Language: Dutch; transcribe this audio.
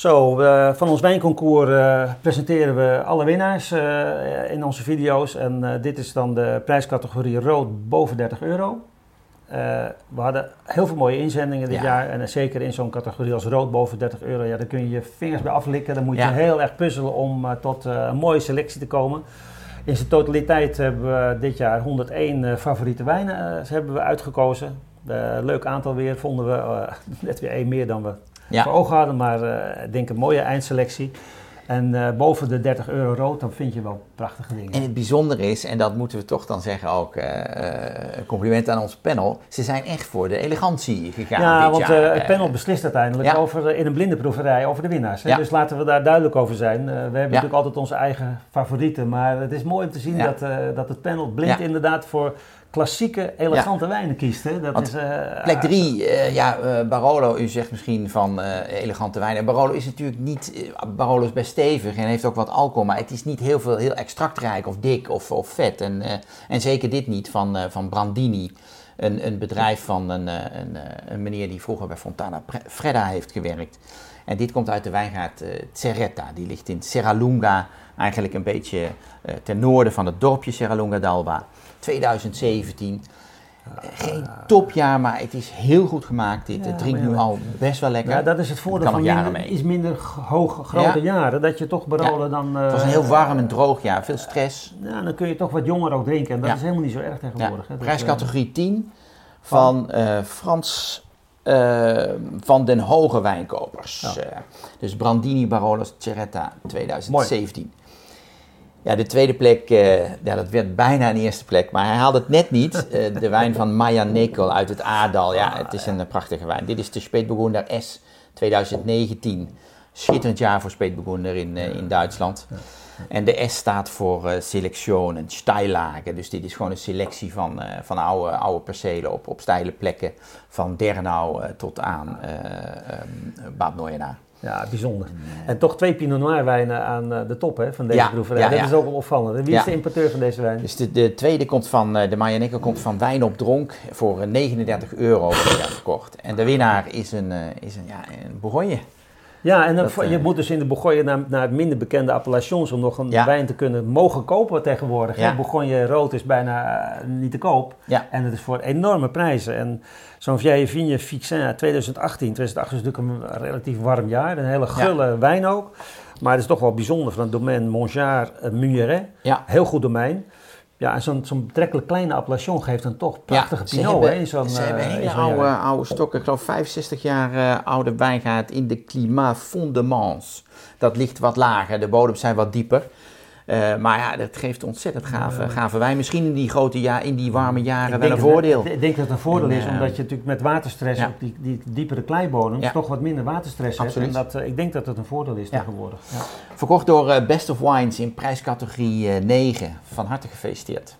Zo, uh, van ons wijnconcours uh, presenteren we alle winnaars uh, in onze video's. En dit is dan de prijscategorie rood boven 30 euro. we hadden heel veel mooie inzendingen dit Ja. jaar. En zeker in zo'n categorie als rood boven 30 euro. Ja, daar kun je je vingers bij aflikken. Dan moet je heel erg puzzelen om tot een mooie selectie te komen. In zijn totaliteit hebben we dit jaar 101 favoriete wijnen hebben we uitgekozen. leuk aantal weer, vonden we net weer één meer dan we Ja. voor ogen hadden. Maar eh, ik denk een mooie eindselectie. En eh, boven de 30 euro rood, dan vind je wel prachtige dingen. En het bijzondere is, en dat moeten we toch dan zeggen ook, eh, compliment aan ons panel. Ze zijn echt voor de elegantie gegaan ja, dit want jaar. het panel beslist uiteindelijk ja. over, in een blinde proeverij over de winnaars. Hè? Ja. Dus laten we daar duidelijk over zijn. We hebben natuurlijk altijd onze eigen favorieten. Maar het is mooi om te zien dat, dat het panel blind inderdaad voor klassieke, elegante wijnen kiest. Hè? Dat Want is, eh, Plek 3, ja, eh, Barolo, u zegt misschien van eh, elegante wijn. En Barolo is natuurlijk niet, eh, Barolo is best stevig en heeft ook wat alcohol, maar het is niet heel veel, heel extractrijk of dik of, of vet. En, eh, en zeker dit niet van, eh, van Brandini, een, een bedrijf van een, eh, een, eh, een meneer die vroeger bij Fontana Fredda heeft gewerkt. En dit komt uit de wijngaard eh Cerretta, die ligt in Serralunga, eigenlijk een beetje ten noorden van het dorpje Serralunga d'Alba. 2017. Eh, Geen topjaar, maar het is heel goed gemaakt. Dit Ja, Het drinkt nu al best wel lekker. ja, dat is het voordeel van jaren minder, mee. iets minder hoge, grote Ja. jaren. Dat je toch Barolo dan... het was een eh, heel warm en droog jaar, veel stress. Ja, dan kun je toch wat jonger ook drinken. En dat is helemaal niet zo erg tegenwoordig. hè. Prijscategorie 10 van eh, Frans eh, van den Hoge Wijnkopers. Eh, dus Brandini Barolo Cerretta 2017. Ja, de tweede plek, eh, ja, dat werd bijna een eerste plek, maar hij haalde het net niet. Eh, de wijn van Maya Nekel uit het Aardal. Ja, het is een eh, prachtige wijn. Dit is de Spätburgunder S 2019. Schitterend jaar voor Spätburgunder in, eh, in Duitsland. En de S staat voor selectie en Steillage. Dus dit is gewoon een selectie van, van oude, oude percelen op, op steile plekken. Van Dernau tot aan eh ehm, Bad Neuenaar. Ja, bijzonder. En toch twee Pinot Noir wijnen aan eh, de top hè, van deze Ja, proeverij. ja, dat is ook wel opvallend. En Wie is de importeur van deze wijn? Dus de, de tweede komt van, eh, de Mayaneco komt van Wijn op Dronk voor eh, 39 euro wordt verkocht. En de winnaar is een, is een, ja, een Bourgogne. Ja, en dan, Dat, je eh, moet dus in de Bourgogne naar, naar het minder bekende appellations om nog een Ja. wijn te kunnen mogen kopen tegenwoordig. Ja. Bourgogne rood is bijna eh, niet te koop. Ja. En het is voor enorme prijzen. En zo'n Vieille Vigne Fixin uit 2018. 2018 is natuurlijk een relatief warm jaar. Een hele gulle wijn ook. Maar het is toch wel bijzonder van het domein Mongeard. Ja. Heel goed domein. Ja, en zo'n zo'n betrekkelijk kleine appellation geeft dan toch prachtige ze pinot. hebben, ze eh, hebben hele oude, oude stokken. Ik geloof 65 jaar eh, oude wijngaard in de Climat Fondements. Dat ligt wat lager, de bodems zijn wat dieper. Eh, maar ja, dat geeft ontzettend gave, gave wijn. Misschien in die grote ja, in die warme jaren wel een dat- voordeel. Ik denk dat het een voordeel En, is, eh, omdat je natuurlijk met waterstress ja. op die, die diepere kleibodems Ja. toch wat minder waterstress Absoluut. hebt. En dat, eh, ik denk dat het een voordeel is Ja. tegenwoordig. Ja. Verkocht door Best of Wines in prijscategorie eh, 9. Van harte gefeliciteerd.